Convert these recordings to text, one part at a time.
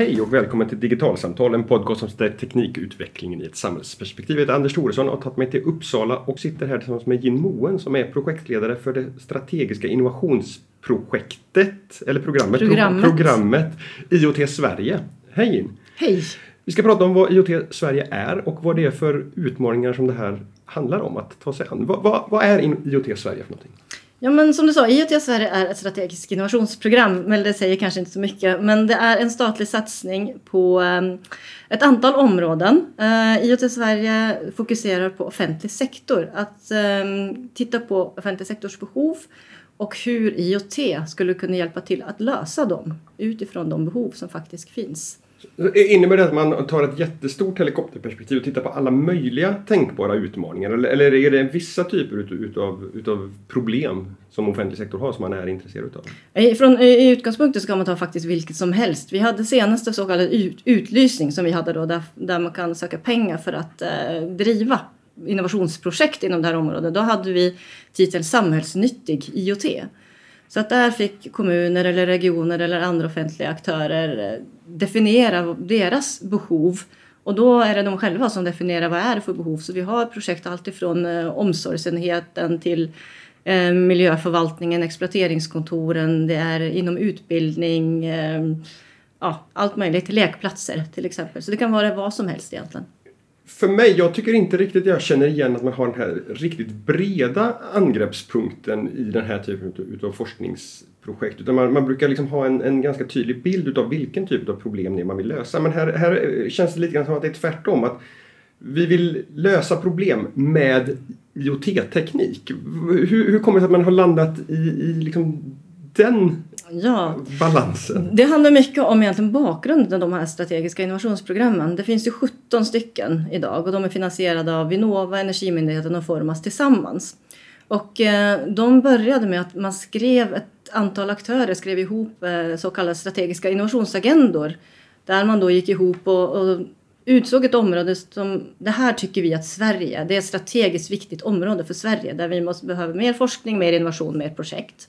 Hej och välkommen till Digitalsamtal, en podcast som sätter teknikutvecklingen i ett samhällsperspektiv. Jag heter Anders Thoresson och har tagit mig till Uppsala och sitter här tillsammans med Jim Moen som är projektledare för det strategiska innovationsprojektet, eller programmet, Programmet. programmet IoT Sverige. Hej Jim! Hej! Vi ska prata om vad IoT Sverige är och vad det är för utmaningar som det här handlar om att ta sig an. Vad, vad, vad är IoT Sverige för någonting? Ja men som du sa, IoT Sverige är ett strategiskt innovationsprogram, men det säger kanske inte så mycket. Men det är en statlig satsning på ehm, ett antal områden. Eh, IoT Sverige fokuserar på offentlig sektor, att ehm, titta på offentlig sektors behov och hur IoT skulle kunna hjälpa till att lösa dem utifrån de behov som faktiskt finns. Innebär det att man tar ett jättestort helikopterperspektiv och tittar på alla möjliga tänkbara utmaningar? Eller, eller är det vissa typer utav, utav problem som offentlig sektor har som man är intresserad utav? Från, I utgångspunkten ska man ta faktiskt vilket som helst. Vi hade senaste så kallad ut, utlysning som vi hade då där, där man kan söka pengar för att eh, driva innovationsprojekt inom det här området. Då hade vi titeln samhällsnyttig IoT. Så att där fick kommuner eller regioner eller andra offentliga aktörer eh, definiera deras behov. Och då är det de själva som definierar vad är det för behov. Så vi har projekt alltifrån eh, omsorgsenheten till eh, miljöförvaltningen, exploateringskontoren, det är inom utbildning, ja, allt möjligt, lekplatser till exempel. Så det kan vara vad som helst egentligen för mig, jag tycker inte riktigt jag känner igen att man har den här riktigt breda angreppspunkten i den här typen utav forskningsprojekt. Utan man, man brukar liksom ha en, en, ganska tydlig bild utav vilken typ av problem det är man vill lösa. Men här, här eh, känns det lite grann som att det är tvärtom. Att vi vill lösa problem med IoT-teknik. Hur, hur kommer det sig att man har landat i, i liksom den ja. balansen? Det handlar mycket om egentligen bakgrunden av de här strategiska innovationsprogrammen. Det finns ju 17 stycken idag och de är finansierade av Vinnova, Energimyndigheten och Formas tillsammans. Och eh, de började med att man skrev, ett antal aktörer skrev ihop eh, så kallade strategiska innovationsagendor. Där man då gick ihop och, och utsåg ett område som det här tycker vi att Sverige, det är ett strategiskt viktigt område för Sverige där vi måste behöva mer forskning, mer innovation, mer projekt.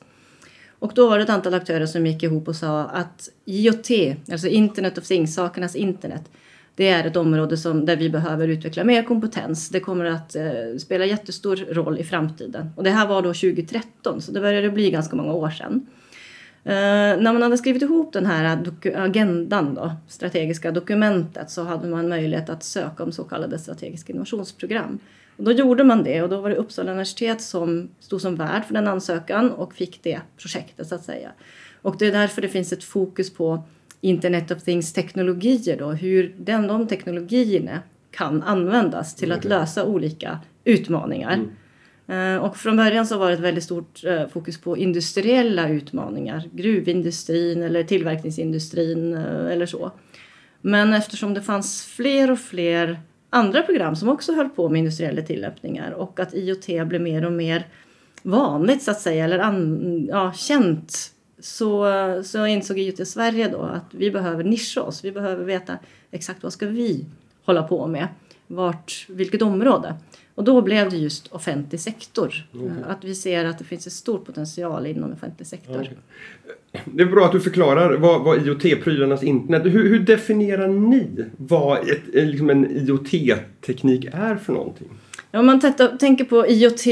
Och då var det ett antal aktörer som gick ihop och sa att IoT, alltså Internet of Things, sakernas internet, det är ett område som, där vi behöver utveckla mer kompetens. Det kommer att eh, spela jättestor roll i framtiden. Och det här var då 2013, så det började bli ganska många år sedan. Eh, när man hade skrivit ihop den här agendan, då, strategiska dokumentet, så hade man möjlighet att söka om så kallade strategiska innovationsprogram. Och då gjorde man det och då var det Uppsala universitet som stod som värd för den ansökan och fick det projektet så att säga. Och det är därför det finns ett fokus på Internet of Things teknologier då, hur den, de teknologierna kan användas till att lösa olika utmaningar. Mm. Eh, och från början så var det ett väldigt stort eh, fokus på industriella utmaningar, gruvindustrin eller tillverkningsindustrin eh, eller så. Men eftersom det fanns fler och fler andra program som också höll på med industriella tillämpningar och att IoT blev mer och mer vanligt så att säga, eller an, ja, känt så, så insåg IoT Sverige då att vi behöver nischa oss. Vi behöver veta exakt vad ska vi hålla på med, vart, vilket område. Och då blev det just offentlig sektor. Okay. Att vi ser att det finns en stor potential inom offentlig sektor. Okay. Det är bra att du förklarar vad, vad IoT-prylarnas internet... Hur, hur, definierar ni vad ett, liksom en IoT-teknik är för någonting? Ja, om man tänker på IoT,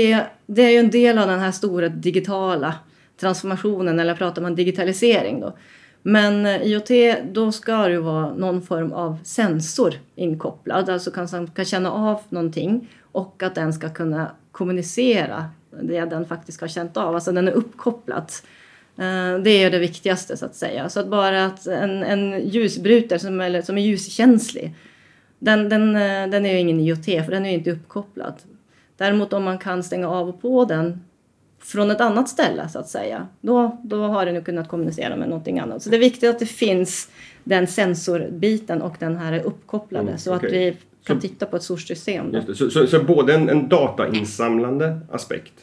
det är ju en del av den här stora digitala transformationen, eller pratar man digitalisering då. Men eh, IoT, då ska det ju vara någon form av sensor inkopplad, alltså kan, kan känna av någonting och att den ska kunna kommunicera det den faktiskt har känt av, alltså den är uppkopplad. Eh, det är det viktigaste så att säga. Så att bara att en, en ljusbrytare som, eller, som är ljuskänslig, den, den, eh, den är ju ingen IoT för den är ju inte uppkopplad. Däremot om man kan stänga av och på den från ett annat ställe så att säga, då, då har den kunnat kommunicera med någonting annat. Så det är viktigt att det finns den sensorbiten och den här är uppkopplade mm, så okay. att vi kan så, titta på ett stort system. Så, så, så, både en, en datainsamlande aspekt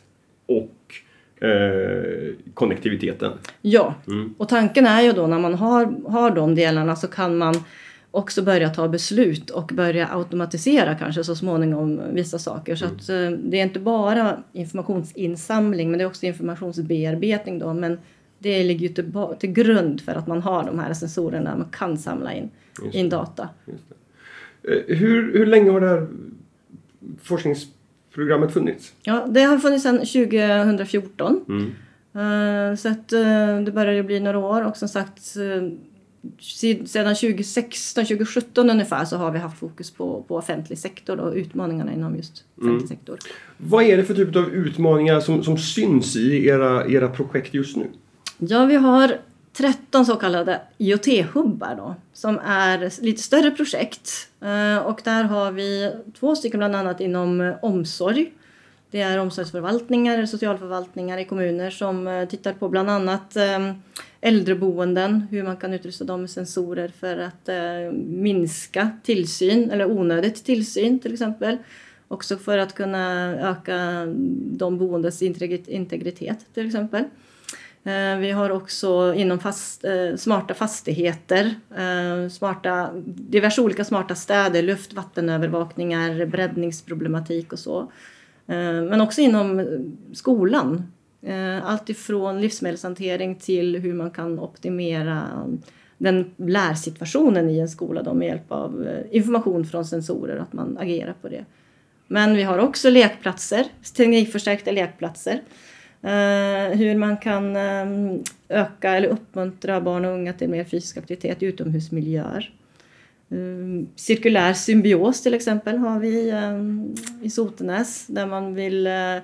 och eh, konnektiviteten? Ja, mm. och tanken är ju då när man har, har de delarna så kan man också börja ta beslut och börja automatisera kanske så småningom vissa saker. Så mm. att, eh, det är inte bara informationsinsamling men det är också informationsbearbetning då. Men Det ligger ju till, till grund för att man har de här sensorerna man kan samla in, in data. Eh, hur, hur länge har det här forskningsprogrammet funnits? Ja, det har funnits sedan 2014. Mm. Uh, så att, det börjar ju bli några år och som sagt sedan 2016, 2017 ungefär så har vi haft fokus på, på offentlig sektor och utmaningarna inom just offentlig mm. sektor. Vad är det för typ av utmaningar som, som syns i era, era projekt just nu? Ja, vi har 13 så kallade IoT-hubbar då, som är lite större projekt. Eh, och där har vi två stycken bland annat inom omsorg. Det är omsorgsförvaltningar, socialförvaltningar i kommuner som eh, tittar på bland annat ehm, äldreboenden, hur man kan utrusta dem med sensorer för att eh, minska tillsyn eller onödigt tillsyn till exempel. Också för att kunna öka de boendes integritet till exempel. Eh, vi har också inom fast, smarta fastigheter, smarta, diverse olika smarta städer, luft vattenövervakningar, breddningsproblematik och så. Eh, men också inom skolan. Eh, allt ifrån livsmedelshantering till hur man kan optimera den lärsituationen i en skola då, med hjälp av eh, information från sensorer, att man agerar på det. Men vi har också lekplatser, teknikförstärkta lekplatser hur man kan öka eller uppmuntra barn och unga till mer fysisk aktivitet i utomhusmiljöer. Mm, cirkulär symbios till exempel har vi ehm, i Sotenäs där man vill eh,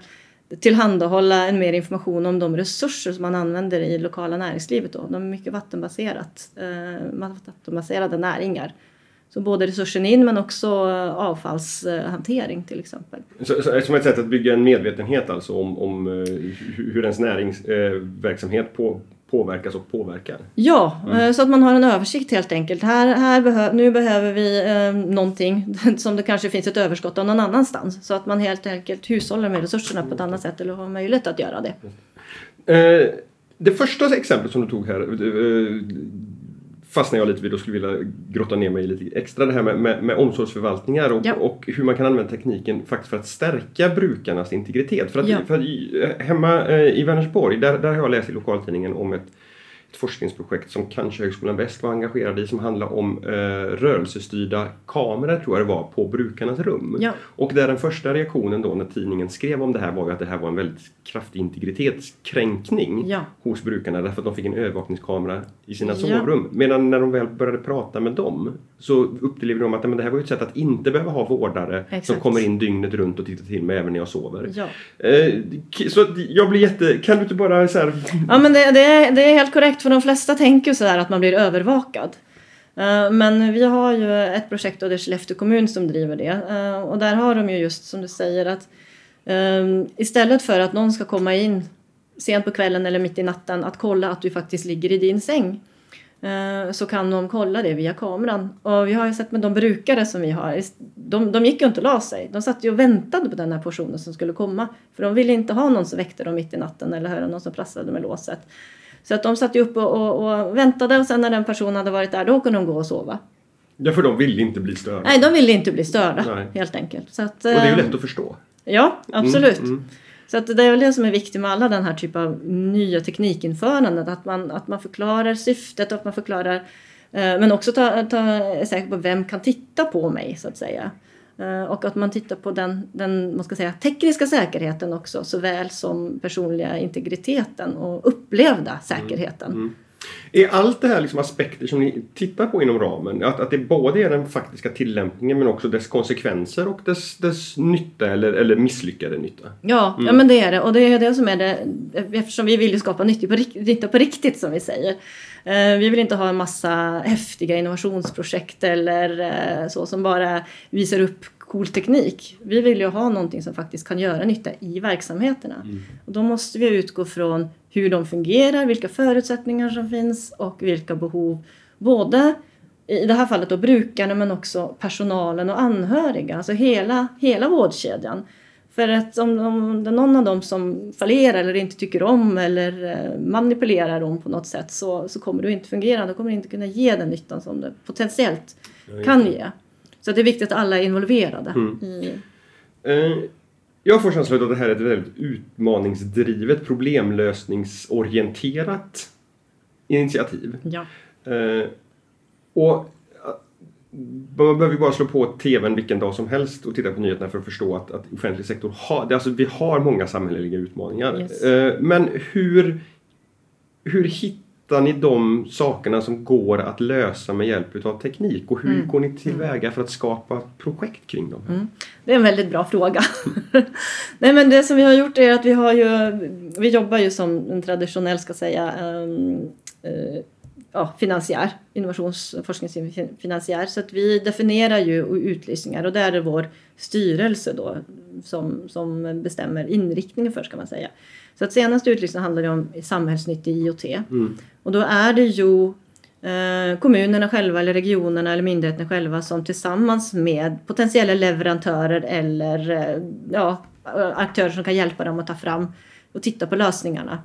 tillhandahålla en mer information om de resurser som man använder i lokala näringslivet. Då. De är mycket vattenbaserat, eh, vattenbaserade näringar så både resursen in men också eh, avfallshantering till exempel. Så, så, som ett sätt att bygga en medvetenhet alltså om, om hur ens näringsverksamhet eh, på, påverkas och påverkar? Ja, mm. Eh, så att man har en översikt helt enkelt. Här, här behö nu behöver vi eh, någonting som det kanske finns ett överskott av någon annanstans. Så att man helt enkelt hushållar med resurserna på ett annat sätt eller har möjlighet att göra det. Eh, det första exemplet som du tog här eh, fastnar jag lite vid och skulle vilja grotta ner mig lite extra det här med, med, med omsorgsförvaltningar och, ja. och, hur man kan använda tekniken faktiskt för att stärka brukarnas integritet. För att, ja. för att hemma eh, i Vänersborg, där, där har jag läst i lokaltidningen om ett forskningsprojekt som kanske Högskolan Väst var engagerad i som handlar om eh, rörelsestyrda kameror tror jag det var på brukarnas rum. Ja. Och där den första reaktionen då när tidningen skrev om det här var ju att det här var en väldigt kraftig integritetskränkning ja. hos brukarna därför att de fick en övervakningskamera i sina ja. sovrum. Medan när de väl började prata med dem så upplevde de att men det här var ett sätt att inte behöva ha vårdare Exakt. som kommer in dygnet runt och tittar till mig även när jag sover. Ja. Eh, så jag blir jätte... Kan du inte bara så här... Ja men det, det, är, det är helt korrekt för de flesta tänker så här att man blir övervakad. Eh, men vi har ju ett projekt och det är Skellefteå kommun som driver det. Eh, och där har de ju just som du säger att ehm, istället för att någon ska komma in sent på kvällen eller mitt i natten att kolla att du faktiskt ligger i din säng så kan de kolla det via kameran. Och vi har ju sett med de brukare som vi har, de, de gick ju inte och la sig. De satt ju och väntade på den här portionen som skulle komma. För de ville inte ha någon som väckte dem mitt i natten eller höra någon som prasslade med låset. Så att de satt ju uppe och, och, och, väntade och sen när den personen hade varit där då kunde de gå och sova. Ja, för de ville inte bli störda. Nej, de ville inte bli störda Nej. helt enkelt. Att, och det är ju eh, lätt att förstå. Ja, absolut. Mm, mm. Så att det är väl det som är viktigt med alla den här typen av nya teknikinföranden. Att man, att man förklarar syftet och att man förklarar eh, men också ta, ta, är säker på vem kan titta på mig så att säga. Eh, och att man tittar på den, den man ska säga, tekniska säkerheten också såväl som personliga integriteten och upplevda säkerheten. Mm. Mm. Är allt det här liksom aspekter som ni tittar på inom ramen? Att, att det både är den faktiska tillämpningen men också dess konsekvenser och dess, dess nytta eller, eller misslyckade nytta? Ja, mm. ja, men det är det. Och det är det som är det eftersom vi vill ju skapa nytta på, nytta på riktigt som vi säger. Eh, vi vill inte ha en massa häftiga innovationsprojekt eller eh, så som bara visar upp cool teknik. Vi vill ju ha någonting som faktiskt kan göra nytta i verksamheterna. Mm. Och då måste vi utgå från hur de fungerar, vilka förutsättningar som finns och vilka behov både i det här fallet då brukarna men också personalen och anhöriga, alltså hela, hela vårdkedjan. För att om, om det är någon av dem som fallerar eller inte tycker om eller eh, manipulerar dem på något sätt så, så kommer det inte fungera. Då kommer det inte kunna ge den nyttan som det potentiellt kan ge. Så det är viktigt att alla är involverade. Mm. I... Eh, jag får känslan av att det här är ett väldigt utmaningsdrivet, problemlösningsorienterat initiativ. Ja. Eh, och man behöver ju bara slå på TVn vilken dag som helst och titta på nyheterna för att förstå att, att offentlig sektor har, alltså vi har många samhälleliga utmaningar. Yes. Eh, men hur, hur hittar ni de sakerna som går att lösa med hjälp av teknik och hur Mm. går ni tillväga för att skapa projekt kring dem? Mm. Det är en väldigt bra fråga. Nej, men det som vi har gjort är att vi har ju, vi jobbar ju som en traditionell, ska säga, um, eh, ja, finansiär, innovationsforskningsfinansiär. Så att vi definierar ju utlysningar och där är det vår styrelse då som, som bestämmer inriktningen för, ska man säga. Så att senaste utlysningen handlar ju om samhällsnyttig IoT. Mm. Och då är det ju eh, kommunerna själva eller regionerna eller myndigheterna själva som tillsammans med potentiella leverantörer eller eh, ja, aktörer som kan hjälpa dem att ta fram och titta på lösningarna.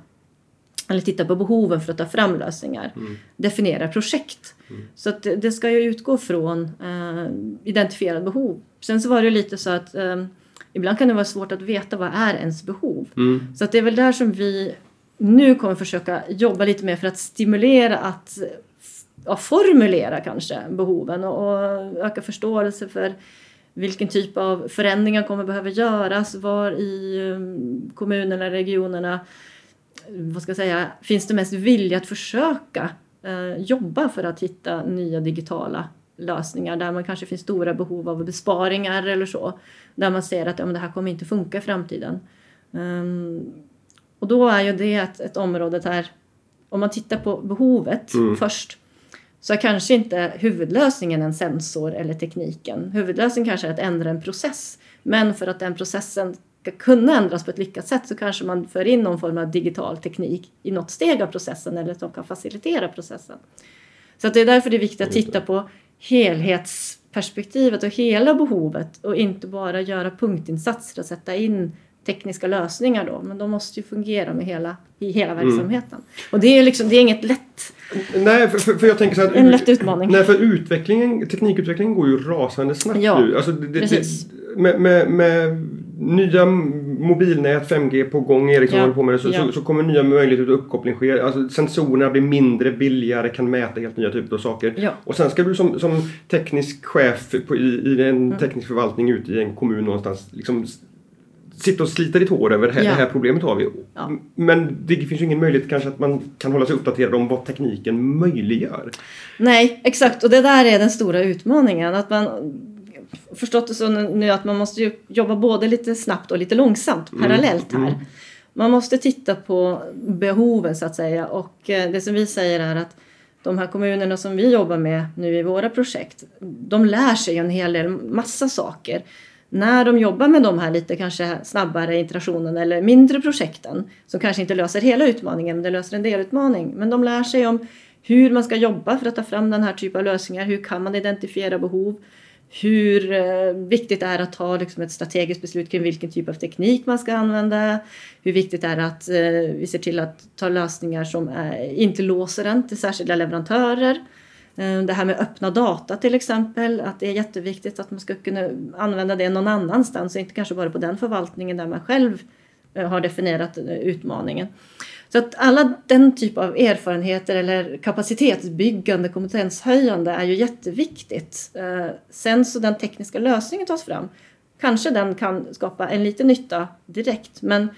Eller titta på behoven för att ta fram lösningar. Definiera projekt. Så att det- det ska ju utgå från eh, identifierade behov. Sen så var det lite så att eh, ibland kan det vara svårt att veta vad är ens behov. Mm. Så att det är väl där som vi nu kommer försöka jobba lite mer för att stimulera att ja, formulera kanske behoven och, och öka förståelse för vilken typ av förändringar kommer behöva göras, var i um, kommunerna, regionerna, vad ska jag säga, finns det mest vilja att försöka eh, jobba för att hitta nya digitala lösningar där man kanske finns stora behov av besparingar eller så. Där man ser att ja, men det här kommer inte funka i framtiden. Ehm, och då är ju det ett, ett område där, om man tittar på behovet Mm. först, så är kanske inte huvudlösningen en sensor eller tekniken. Huvudlösningen kanske är att ändra en process. Men för att den processen ska kunna ändras på ett lyckat sätt så kanske man för in någon form av digital teknik i något steg av processen eller som kan facilitera processen. Så det är därför det är viktigt att titta på helhetsperspektivet och hela behovet och inte bara göra punktinsatser och sätta in tekniska lösningar då. Men de måste ju fungera med hela, i hela verksamheten. Och det är, liksom, det är inget lätt, Nej, för, för, jag tänker så att... en lätt utmaning. Nej, för utvecklingen, teknikutvecklingen går ju rasande snabbt Ja, nu. Alltså det, det, med, med, med nya mobilnät, 5G på gång, Ericsson Ja, håller på med det, så, ja. så, så kommer nya möjligheter till uppkoppling ske. Alltså sensorerna blir mindre, billigare, kan mäta helt nya typer av saker. Ja. Och sen ska du som, som teknisk chef på, i, i en Mm. teknisk förvaltning ute i en kommun någonstans liksom sitta och slita ditt hår över det här, Ja. det här problemet har vi. Ja. Men det finns ju ingen möjlighet kanske att man kan hålla sig uppdaterad om vad tekniken möjliggör. Nej, exakt. Och det där är den stora utmaningen. Att man förstått det så nu att man måste jobba både lite snabbt och lite långsamt parallellt här. mm. Man måste titta på behoven så att säga. Och eh, det som vi säger är att de här kommunerna som vi jobbar med nu i våra projekt, de lär sig en hel del, massa saker. När de jobbar med de här lite kanske snabbare iterationen eller mindre projekten som kanske inte löser hela utmaningen men det löser en delutmaning. Men de lär sig om hur man ska jobba för att ta fram den här typen av lösningar. Hur kan man identifiera behov? Hur eh, viktigt det är att ta liksom, ett strategiskt beslut kring vilken typ av teknik man ska använda. Hur viktigt det är att eh, vi ser till att ta lösningar som inte låser en till särskilda leverantörer. Eh, det här med öppna data till exempel, att det är jätteviktigt att man ska kunna använda det någon annanstans och inte kanske bara på den förvaltningen där man själv har definierat utmaningen. Så att alla den typ av erfarenheter eller kapacitetsbyggande, kompetenshöjande är ju jätteviktigt. Eh, Sen så den tekniska lösningen tas fram, kanske den kan skapa en liten nytta direkt men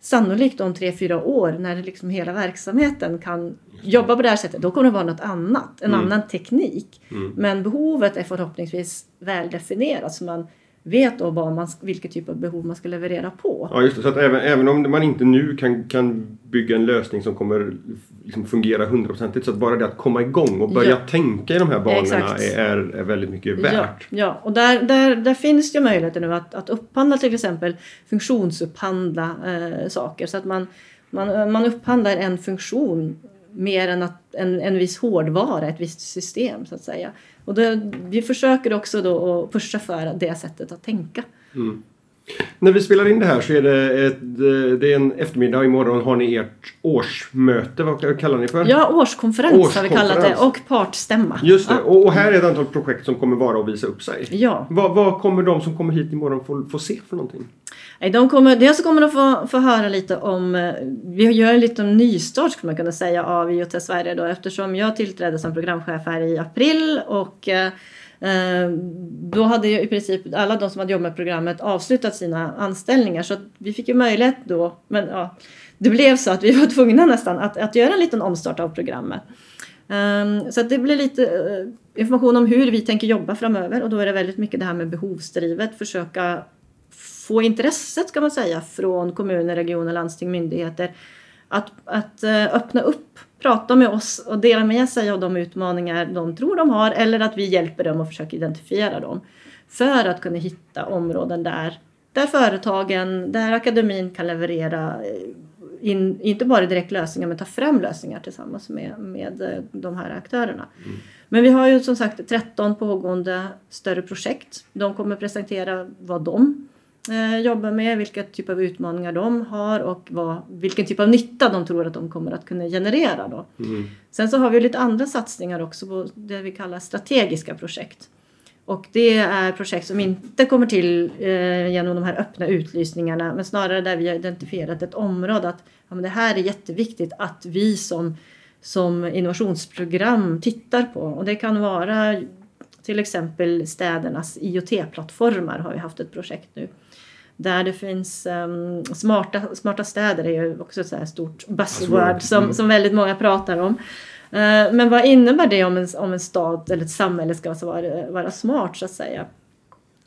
sannolikt om tre, fyra år när liksom hela verksamheten kan jobba på det här sättet, då kommer det vara något annat, en Mm. annan teknik. Mm. Men behovet är förhoppningsvis väl definierat så man vet då vad man, vilken typ av behov man ska leverera på. Ja, just det. Så att även, även om man inte nu kan, kan bygga en lösning som kommer liksom fungera hundraprocentigt så att bara det att komma igång och börja Ja. tänka i de här banorna är, är väldigt mycket Ja, värt. ja. och där, där, där finns det möjligheter nu att, att upphandla till exempel funktionsupphandla eh, saker så att man, man, man upphandlar en funktion mer än att en, en viss hårdvara, ett visst system så att säga. Och det, vi försöker också då att pusha för det sättet att tänka. Mm. När vi spelar in det här så är det, ett, det är en eftermiddag och imorgon har ni ert årsmöte. Vad kallar ni för? Ja, årskonferens, har vi kallat det Årskonferens. och partstämma. Just det. Ja. Och, och här är ett antal projekt som kommer vara och visa upp sig. Ja. Vad, vad kommer de som kommer hit imorgon få, få se för någonting? De kommer, dels kommer de få, få höra lite om, eh, vi gör en liten nystart skulle man kunna säga av IoT Sverige då eftersom jag tillträdde som programchef här i april och eh, eh då hade ju i princip alla de som hade jobbat med programmet avslutat sina anställningar så vi fick ju möjlighet då, men ja, det blev så att vi var tvungna nästan att, att göra en liten omstart av programmet. Um, så att det blir lite uh, information om hur vi tänker jobba framöver och då är det väldigt mycket det här med behovsdrivet, försöka få intresset ska man säga från kommuner, regioner, landsting, myndigheter att, att uh, öppna upp, prata med oss och dela med sig av de utmaningar de tror de har eller att vi hjälper dem och försöker identifiera dem för att kunna hitta områden där, där företagen, där akademin kan leverera uh, in, inte bara direkt lösningar men ta fram lösningar tillsammans med, med eh, de här aktörerna. Mm. Men vi har ju som sagt 13 pågående större projekt. De kommer presentera vad de eh, jobbar med, vilka typer av utmaningar de har och vad, vilken typ av nytta de tror att de kommer att kunna generera. Då. Mm. Sen så har vi lite andra satsningar också på det vi kallar strategiska projekt. Och det är projekt som inte kommer till eh, genom de här öppna utlysningarna men snarare där vi har identifierat ett område att ja, men det här är jätteviktigt att vi som, som innovationsprogram tittar på. Och det kan vara till exempel städernas IoT-plattformar har vi haft ett projekt nu. Där det finns um, smarta, smarta städer är ju också ett så här stort buzzword som, mm. som väldigt många pratar om. Eh, men vad innebär det om en, om en stad eller ett samhälle ska vara, vara smart så att säga?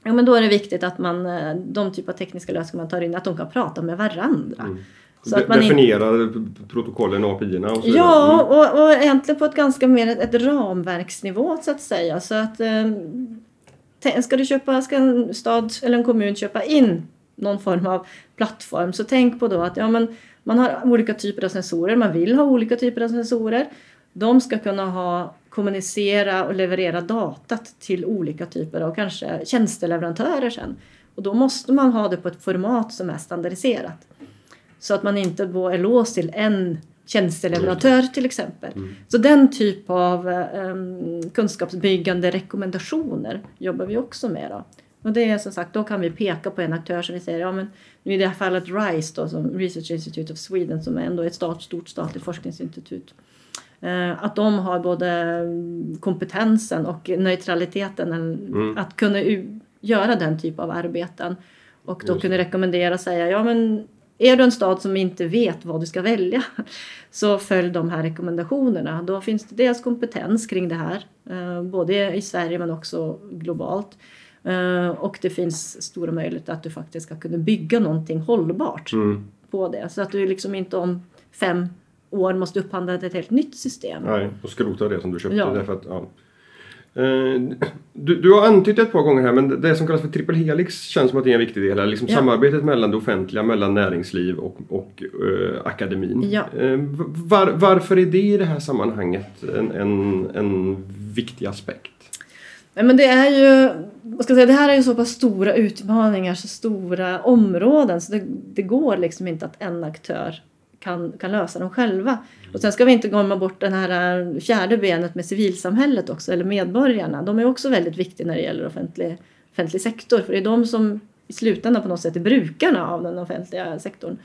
Ja, men då är det viktigt att man, eh, de typer av tekniska lösningar man tar in, att de kan prata med varandra. Mm. Så att man Definierar in... protokollen, API-erna och så Ja, mm. och, och egentligen på ett ganska mer ett, ett ramverksnivå så att säga. Så att, eh, ska, du köpa, ska en stad eller en kommun köpa in någon form av plattform så tänk på då att ja, men man har olika typer av sensorer, man vill ha olika typer av sensorer. De ska kunna ha, kommunicera och leverera datat till olika typer av kanske tjänsteleverantörer sen. Och då måste man ha det på ett format som är standardiserat. Så att man inte är låst till en tjänsteleverantör till exempel. Mm. Så den typ av um, kunskapsbyggande rekommendationer jobbar vi också med. Då. Och det är som sagt, då kan vi peka på en aktör som vi säger, ja men nu i det här fallet RISE då, som Research Institute of Sweden som är ändå ett stat, stort statligt forskningsinstitut. Eh, att de har både kompetensen och neutraliteten mm. att kunna göra den typ av arbeten. Och då kunna rekommendera och säga, ja men är du en stad som inte vet vad du ska välja så följ de här rekommendationerna. Då finns det dels kompetens kring det här, eh, både i Sverige men också globalt. Eh, och det finns stora möjligheter att du faktiskt ska kunna bygga någonting hållbart mm. på det. Så att du liksom inte om fem år måste upphandla ett helt nytt system. Nej, och skrota det som du köpte. Ja. Därför att, ja. Eh, du, du har antytt ett par gånger här men det som kallas för triple helix känns som att det är en viktig del. Liksom ja. Samarbetet mellan det offentliga, mellan näringsliv och, och uh, akademin. Ja. Var, varför är det i det här sammanhanget en, en, en viktig aspekt? Nej, men det är ju, vad ska jag säga, det här är ju så pass stora utmaningar, så stora områden så det, det går liksom inte att en aktör kan, kan lösa dem själva. Och sen ska vi inte glömma bort det här eh, fjärde benet med civilsamhället också, eller medborgarna. De är också väldigt viktiga när det gäller offentlig, offentlig sektor, för det är de som i slutändan på något sätt är brukarna av den offentliga sektorn.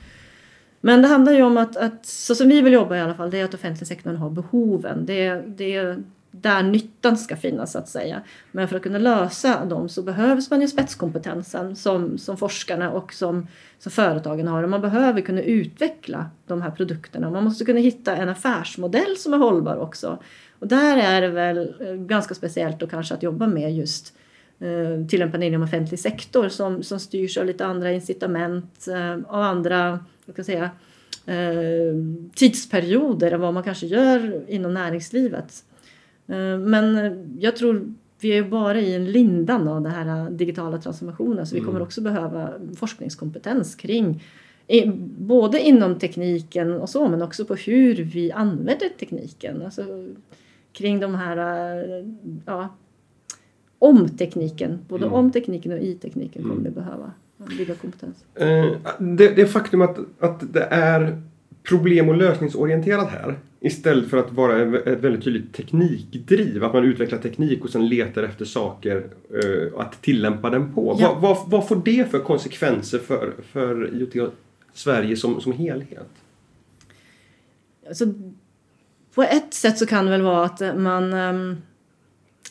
Men det handlar ju om att, att så som vi vill jobba i alla fall, det är att offentlig sektorn har behoven. Det, det, där nyttan ska finnas så att säga. Men för att kunna lösa dem så behövs man ju spetskompetensen som, som forskarna och som, som företagen har. Och man behöver kunna utveckla de här produkterna. Man måste kunna hitta en affärsmodell som är hållbar också. Och där är det väl eh, ganska speciellt då kanske att jobba med just eh, tillämpande inom offentlig sektor som, som styrs av lite andra incitament eh, och andra, vad ska jag säga, eh, tidsperioder än vad man kanske gör inom näringslivet. Eh, men jag tror vi är bara i en lindan av den här digitala transformationen så vi kommer mm. också behöva forskningskompetens kring både inom tekniken och så men också på hur vi använder tekniken. Alltså, kring de här ja, om tekniken, både mm. om tekniken och i tekniken kommer mm. vi behöva bygga kompetens. Eh, det, det faktum att, att det är problem och lösningsorienterad här istället för att vara ett väldigt tydligt teknikdriv. Att man utvecklar teknik och sen letar efter saker uh, att tillämpa den på. Ja. Vad, vad, vad, får det för konsekvenser för, för IoT Sverige som, som helhet? Alltså, på ett sätt så kan det väl vara att man... Um,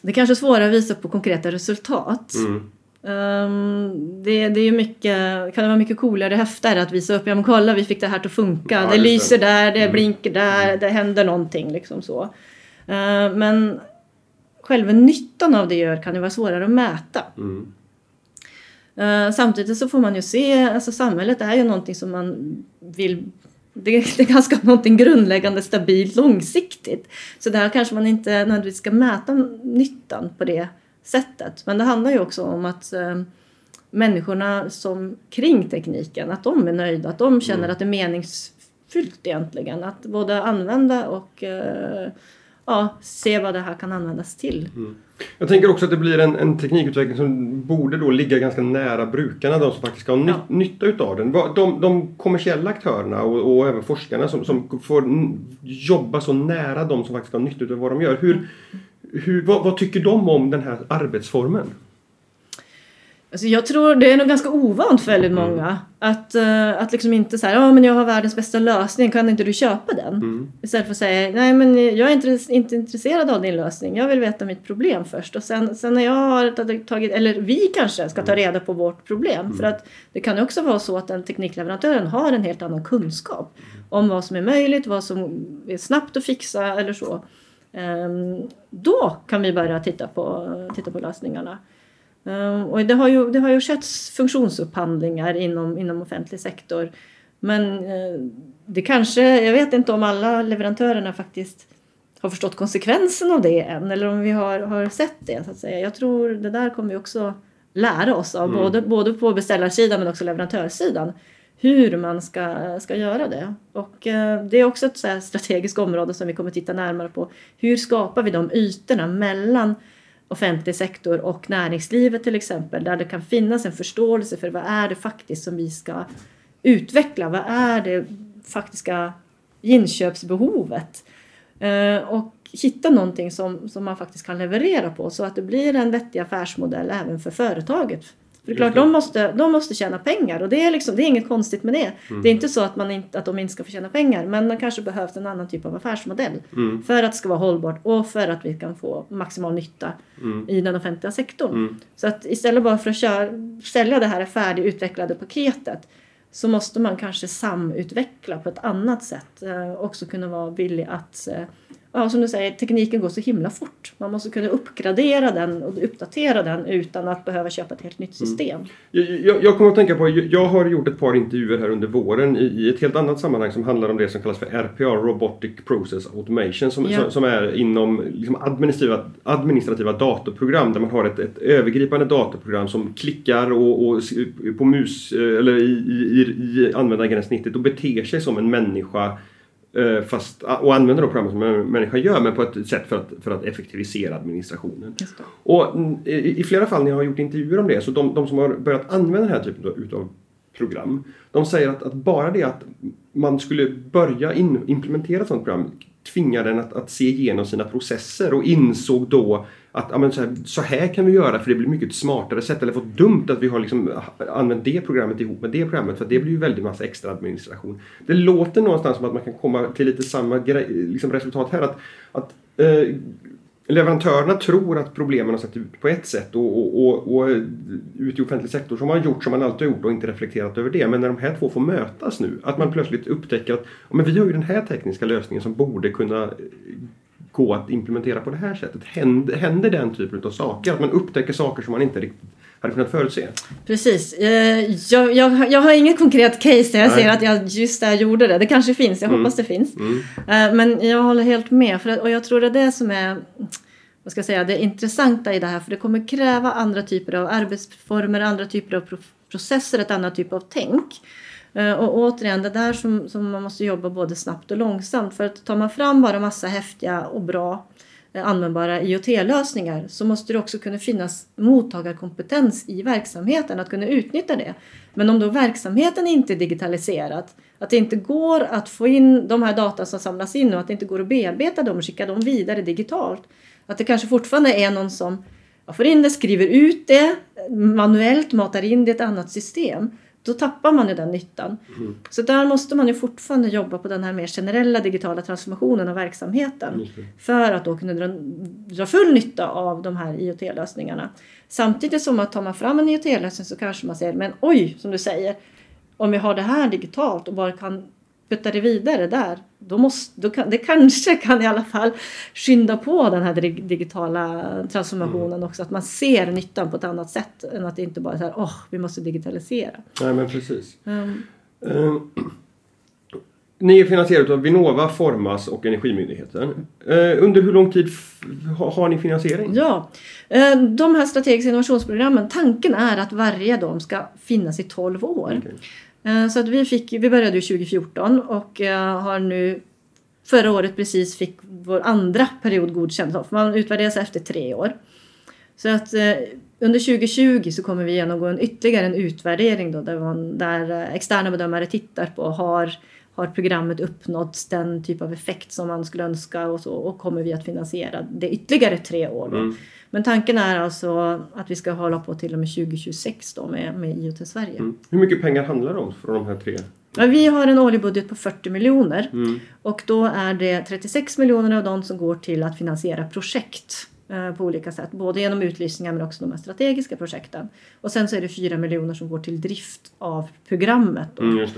det kanske är svårare att visa på konkreta resultat. Mm. Um, det, det är mycket, kan det vara mycket coolare och häftigare att visa upp, ja men kolla vi fick det här att funka, ja, det lyser där, det mm. blinker där, mm. det händer någonting liksom så. Uh, men själva nyttan av det gör kan ju vara svårare att mäta. Mm. Uh, samtidigt så får man ju se, alltså samhället är ju någonting som man vill det är, ganska någonting grundläggande stabilt långsiktigt. Så där kanske man inte nödvändigtvis ska mäta nyttan på det sättet. Men det handlar ju också om att eh, människorna som kring tekniken, att de är nöjda, att de känner mm. att det är meningsfyllt egentligen. Att både använda och eh, ja, se vad det här kan användas till. Mm. Jag tänker också att det blir en, en, teknikutveckling som borde då ligga ganska nära brukarna, de som faktiskt ska ha ny, ja. nytta utav den. De, de kommersiella aktörerna och, och, även forskarna som, som får jobba så nära de som faktiskt ska ha nytta av vad de gör. Hur, hur, vad, vad tycker de om den här arbetsformen? Alltså jag tror det är nog ganska ovant för väldigt mm. många. Mm. Att, uh, att liksom inte säga ja men jag har världens bästa lösning, kan inte du köpa den? Mm. Istället för att säga nej men jag är inte, inte intresserad av din lösning, jag vill veta mitt problem först. Och sen, sen när jag har tagit, eller vi kanske ska ta mm. reda på vårt problem. Mm. För att det kan också vara så att den teknikleverantören har en helt annan kunskap om vad som är möjligt, vad som är snabbt att fixa eller så. Um, då kan vi börja titta på, titta på lösningarna. Ehm, och det har ju, det har ju skett funktionsupphandlingar inom, inom offentlig sektor. Men eh, det kanske, jag vet inte om alla leverantörerna faktiskt har förstått konsekvensen av det än eller om vi har, har sett det. Så att säga. Jag tror det där kommer vi också lära oss av, mm. både, både på beställarsidan men också leverantörssidan hur man ska, ska göra det. Och eh, det är också ett så strategiskt område som vi kommer titta närmare på. Hur skapar vi de ytorna mellan offentlig sektor och näringslivet till exempel. Där det kan finnas en förståelse för vad är det faktiskt som vi ska utveckla? Vad är det faktiska inköpsbehovet? Eh, och hitta någonting som, som man faktiskt kan leverera på så att det blir en vettig affärsmodell även för företaget det är klart, de måste, de måste tjäna pengar och det är, liksom, det är inget konstigt med det. Mm. Det är inte så att, man inte, att de inte ska få tjäna pengar men det kanske behövs en annan typ av affärsmodell mm. för att det ska vara hållbart och för att vi kan få maximal nytta mm. i den offentliga sektorn. Mm. Så att istället bara för att köra, sälja det här färdigutvecklade paketet så måste man kanske samutveckla på ett annat sätt. Eh, också kunna vara villig att eh, ja, som du säger, tekniken går så himla fort. Man måste kunna uppgradera den och uppdatera den utan att behöva köpa ett helt nytt mm. system. Mm. Jag, jag, kommer att tänka på, jag har gjort ett par intervjuer här under våren i, i ett helt annat sammanhang som handlar om det som kallas för RPA, Robotic Process Automation, som, ja. som, som, är inom liksom administrativa, administrativa datorprogram där man har ett, ett övergripande datorprogram som klickar och, och på mus eller i, i, i användargränssnittet och beter sig som en människa Eh, fast, och använder då programmet som en människa gör men på ett sätt för att, för att effektivisera administrationen. Och i, i, flera fall när jag har gjort intervjuer om det så de, de som har börjat använda den här typen av, utav program de säger att, att, bara det att man skulle börja in, implementera ett sådant program tvingar den att, att se igenom sina processer och insåg då att ja, så, här, så, här, kan vi göra för det blir mycket smartare sätt. Eller vad dumt att vi har liksom ah, använt det programmet ihop med det programmet för det blir ju väldigt massa extra administration. Det låter någonstans som att man kan komma till lite samma grej, liksom resultat här. Att, att eh, leverantörerna tror att problemen har sett ut på ett sätt och, och, och, och eh, ute i offentlig sektor så har man gjort som man alltid har gjort och inte reflekterat över det. Men när de här två får mötas nu, att man plötsligt upptäcker att men vi har ju den här tekniska lösningen som borde kunna gå att implementera på det här sättet. Händer, händer den typen av saker? Att man upptäcker saker som man inte riktigt hade kunnat förutse? Precis. Eh, jag, jag, jag har inget konkret case där jag Nej. ser att jag just där gjorde det. Det kanske finns, jag mm. hoppas det finns. Mm. Eh, men jag håller helt med. För, och jag tror det är det som är vad ska jag säga, det intressanta i det här. För det kommer kräva andra typer av arbetsformer, andra typer av processer, ett annat typ av tänk. Eh, och återigen, det där som, som man måste jobba både snabbt och långsamt. För att tar man fram bara massa häftiga och bra eh, användbara IoT-lösningar så måste det också kunna finnas mottagarkompetens i verksamheten att kunna utnyttja det. Men om då verksamheten inte är digitaliserad, att det inte går att få in de här data som samlas in och att det inte går att bearbeta dem och skicka dem vidare digitalt. Att det kanske fortfarande är någon som får in det, skriver ut det manuellt, matar in det i ett annat system då tappar man ju den nyttan. Mm. Så där måste man ju fortfarande jobba på den här mer generella digitala transformationen av verksamheten. För att då kunna dra, dra full nytta av de här IoT-lösningarna. Samtidigt som att tar man fram en IoT-lösning så kanske man säger, men oj, som du säger, om vi har det här digitalt och bara kan putta det vidare där, då måste, då kan, det kanske kan i alla fall skynda på den här digitala transformationen mm. också. Att man ser nyttan på ett annat sätt än att det inte bara är så här, åh, oh, vi måste digitalisera. Nej, men precis. Um. Um. Ni är finansierade av Vinnova, Formas och Energimyndigheten. Uh, under hur lång tid har ni finansiering? Ja, de här strategiska innovationsprogrammen, tanken är att varje av dem ska finnas i 12 år. Okay. Eh, så att vi, fick, vi började ju 2014 och eh, har nu förra året precis fick vår andra period godkänd. Man utvärderas efter tre år. Så att eh, under 2020 så kommer vi genomgå en ytterligare en utvärdering då, där, man, där externa bedömare tittar på har, har programmet uppnått den typ av effekt som man skulle önska och så och kommer vi att finansiera det ytterligare tre år. Mm. Men tanken är alltså att vi ska hålla på till och med 2026 då med, med IoT Sverige. Mm. Hur mycket pengar handlar det om för de här tre? Ja, vi har en årlig budget på 40 miljoner mm. och då är det 36 miljoner av dem som går till att finansiera projekt eh, på olika sätt. Både genom utlysningar men också de här strategiska projekten. Och sen så är det 4 miljoner som går till drift av programmet. Mm,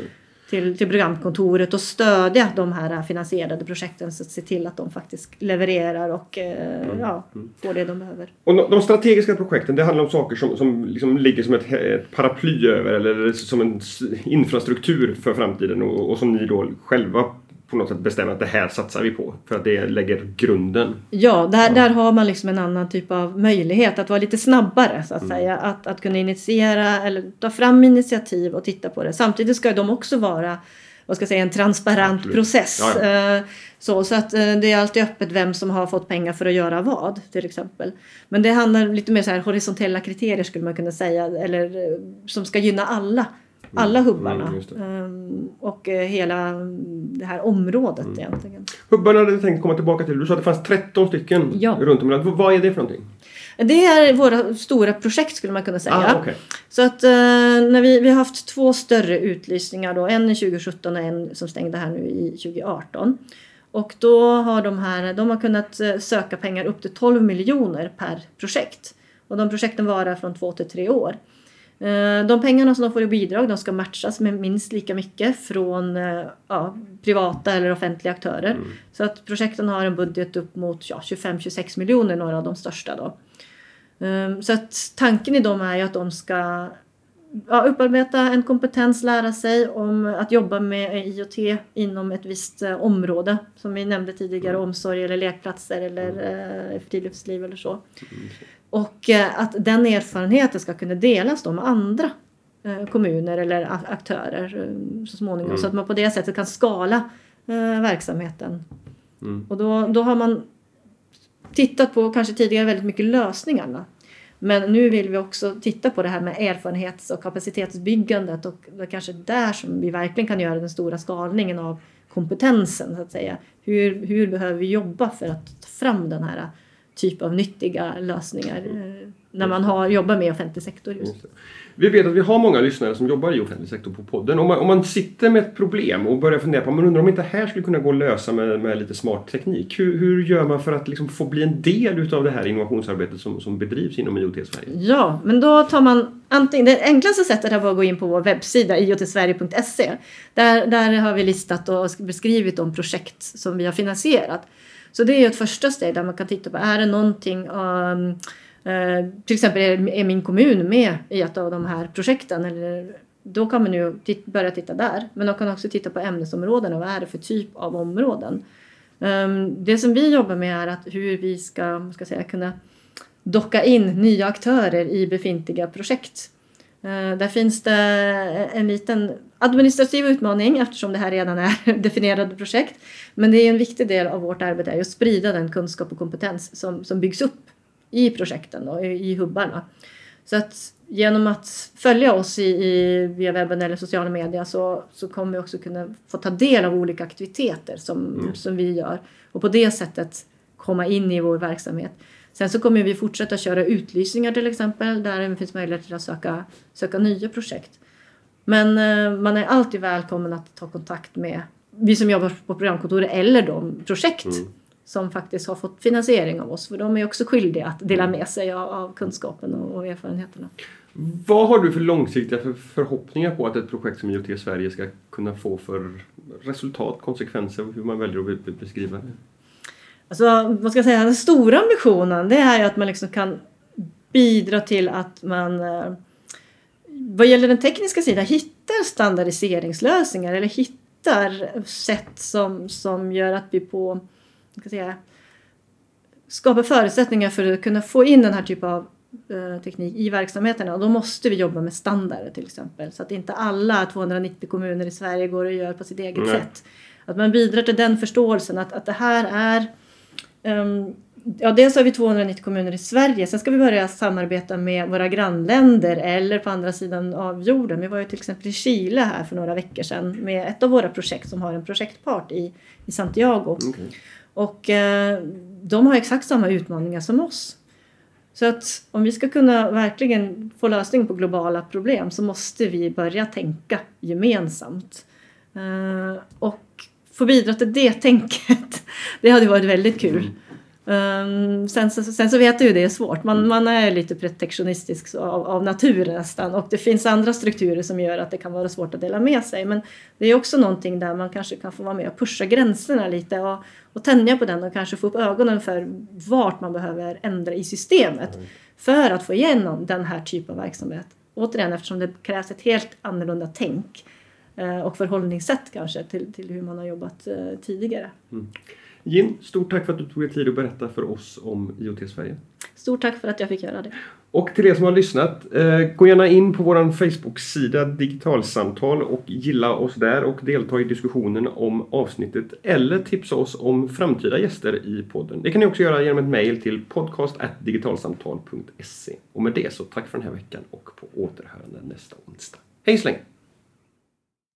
till, till programkontoret och stödja de här finansierade projekten så att se till att de faktiskt levererar och eh, mm. ja, mm. får det de behöver. Och de strategiska projekten det handlar om saker som, som liksom ligger som ett, ett paraply över eller som en infrastruktur för framtiden och, och som ni då själva på något sätt bestämma att det här satsar vi på för att det lägger grunden. Ja, där, ja. där har man liksom en annan typ av möjlighet att vara lite snabbare så att mm. säga. Att, att kunna initiera eller ta fram initiativ och titta på det. Samtidigt ska de också vara vad ska jag säga, en transparent Absolut. process. Ja, ja. Eh, så, så att eh, det är alltid öppet vem som har fått pengar för att göra vad till exempel. Men det handlar lite mer så här horisontella kriterier skulle man kunna säga eller eh, som ska gynna alla alla mm, hubbarna. Mm, och eh, hela det här området mm. egentligen. Hubbarna hade jag tänkt komma tillbaka till. Du sa att det fanns 13 stycken ja. runt om i landet. Vad är det för någonting? Det är våra stora projekt skulle man kunna säga. Ah, okay. Så att eh, när vi, vi har haft två större utlysningar då. En i 2017 och en som stängde här nu i 2018. Och då har de här, de har kunnat eh, söka pengar upp till 12 miljoner per projekt. Och de projekten varar från två till tre år. Eh, de pengarna som de får i bidrag de ska matchas med minst lika mycket från eh, ja, privata eller offentliga aktörer. Mm. Så att projekten har en budget upp mot ja, 25-26 miljoner, några av de största. Då. Ehm, så att tanken i dem är ju att de ska ja, upparbeta en kompetens, lära sig om att jobba med IoT inom ett visst eh, område. Som vi nämnde tidigare, mm. omsorg eller lekplatser eller mm. eh, friluftsliv eller så. Och eh, att den erfarenheten ska kunna delas då med andra eh, kommuner eller aktörer eh, så småningom. Mm. Så att man på det sättet kan skala verksamheten. Mm. Och då, då har man tittat på kanske tidigare väldigt mycket lösningarna. Men nu vill vi också titta på det här med erfarenhets och kapacitetsbyggandet och det är kanske där som vi verkligen kan göra den stora skalningen av kompetensen så att säga. Hur, hur behöver vi jobba för att ta fram den här typ av nyttiga lösningar eh, när man har, jobbar med offentlig sektor. Just. Vi vet att vi har många lyssnare som jobbar i offentlig sektor på podden. Om man, om man sitter med ett problem och börjar fundera på man undrar om inte det här skulle kunna gå att lösa med, med lite smart teknik. Hur, hur gör man för att liksom få bli en del av det här innovationsarbetet som, som bedrivs inom IoT Sverige? Ja, men då tar man antingen, det enklaste sättet är att gå in på vår webbsida iotsverige.se. Där, där har vi listat och beskrivit de projekt som vi har finansierat. Så det är ett första steg där man kan titta på, är det någonting um, uh, till exempel är, är, min kommun med i ett av de här projekten? Eller, då kan man ju börja titta där. Men man kan också titta på ämnesområdena. Vad är det för typ av områden? Um, det som vi jobbar med är att hur vi ska, ska säga, kunna docka in nya aktörer i befintliga projekt. Eh, där finns det en liten administrativ utmaning eftersom det här redan är definierade projekt. Men det är en viktig del av vårt arbete att sprida den kunskap och kompetens som, som byggs upp i projekten och i hubbarna. Så att genom att följa oss i, i, via webben eller sociala medier så, så kommer vi också kunna få ta del av olika aktiviteter som, mm. som vi gör och på det sättet komma in i vår verksamhet. Sen så kommer vi fortsätta köra utlysningar till exempel där det finns möjlighet att söka, söka nya projekt. Men eh, man är alltid välkommen att ta kontakt med vi som jobbar på programkontoret eller de projekt mm. som faktiskt har fått finansiering av oss. För de är också skyldiga att dela mm. med sig av, av kunskapen och, och, erfarenheterna. Vad har du för långsiktiga för förhoppningar på att ett projekt som IoT Sverige ska kunna få för resultat, konsekvenser hur man väljer att beskriva det? Alltså, vad ska jag säga, den stora ambitionen det är ju att man liksom kan bidra till att man eh, vad gäller den tekniska sidan hittar standardiseringslösningar eller hittar sätt som, som gör att vi på, ska säga, skapar förutsättningar för att kunna få in den här typen av eh, teknik i verksamheterna och då måste vi jobba med standarder till exempel så att inte alla 290 kommuner i Sverige går och gör på sitt eget Nej. sätt. Att man bidrar till den förståelsen att, att det här är Ja, dels har vi 290 kommuner i Sverige. Sen ska vi börja samarbeta med våra grannländer eller på andra sidan av jorden. Vi var ju till exempel i Chile här för några veckor sedan med ett av våra projekt som har en projektpart i, i Santiago. Okay. Och eh, de har exakt samma utmaningar som oss. Så att om vi ska kunna verkligen få lösning på globala problem så måste vi börja tänka gemensamt. Eh, och få bidra till det tänket, det hade varit väldigt kul. Um, sen, så, sen så vet du ju det är svårt. Man, mm. man är lite protektionistisk av, av natur nästan och det finns andra strukturer som gör att det kan vara svårt att dela med sig. Men det är också någonting där man kanske kan få vara med och pusha gränserna lite och, och tänja på den och kanske få upp ögonen för vart man behöver ändra i systemet mm. för att få igenom den här typen av verksamhet. Återigen eftersom det krävs ett helt annorlunda tänk och förhållningssätt kanske till, till hur man har jobbat eh, tidigare. Mm. Jim, stort tack för att du tog dig tid att berätta för oss om IoT Sverige. Stort tack för att jag fick göra det. Och till er som har lyssnat, eh, gå gärna in på vår Facebook-sida Digitalsamtal och gilla oss där och delta i diskussionen om avsnittet eller tipsa oss om framtida gäster i podden. Det kan ni också göra genom ett mejl till podcast.digitalsamtal.se. Och med det så tack för den här veckan och på återhörande nästa onsdag. Hej så länge!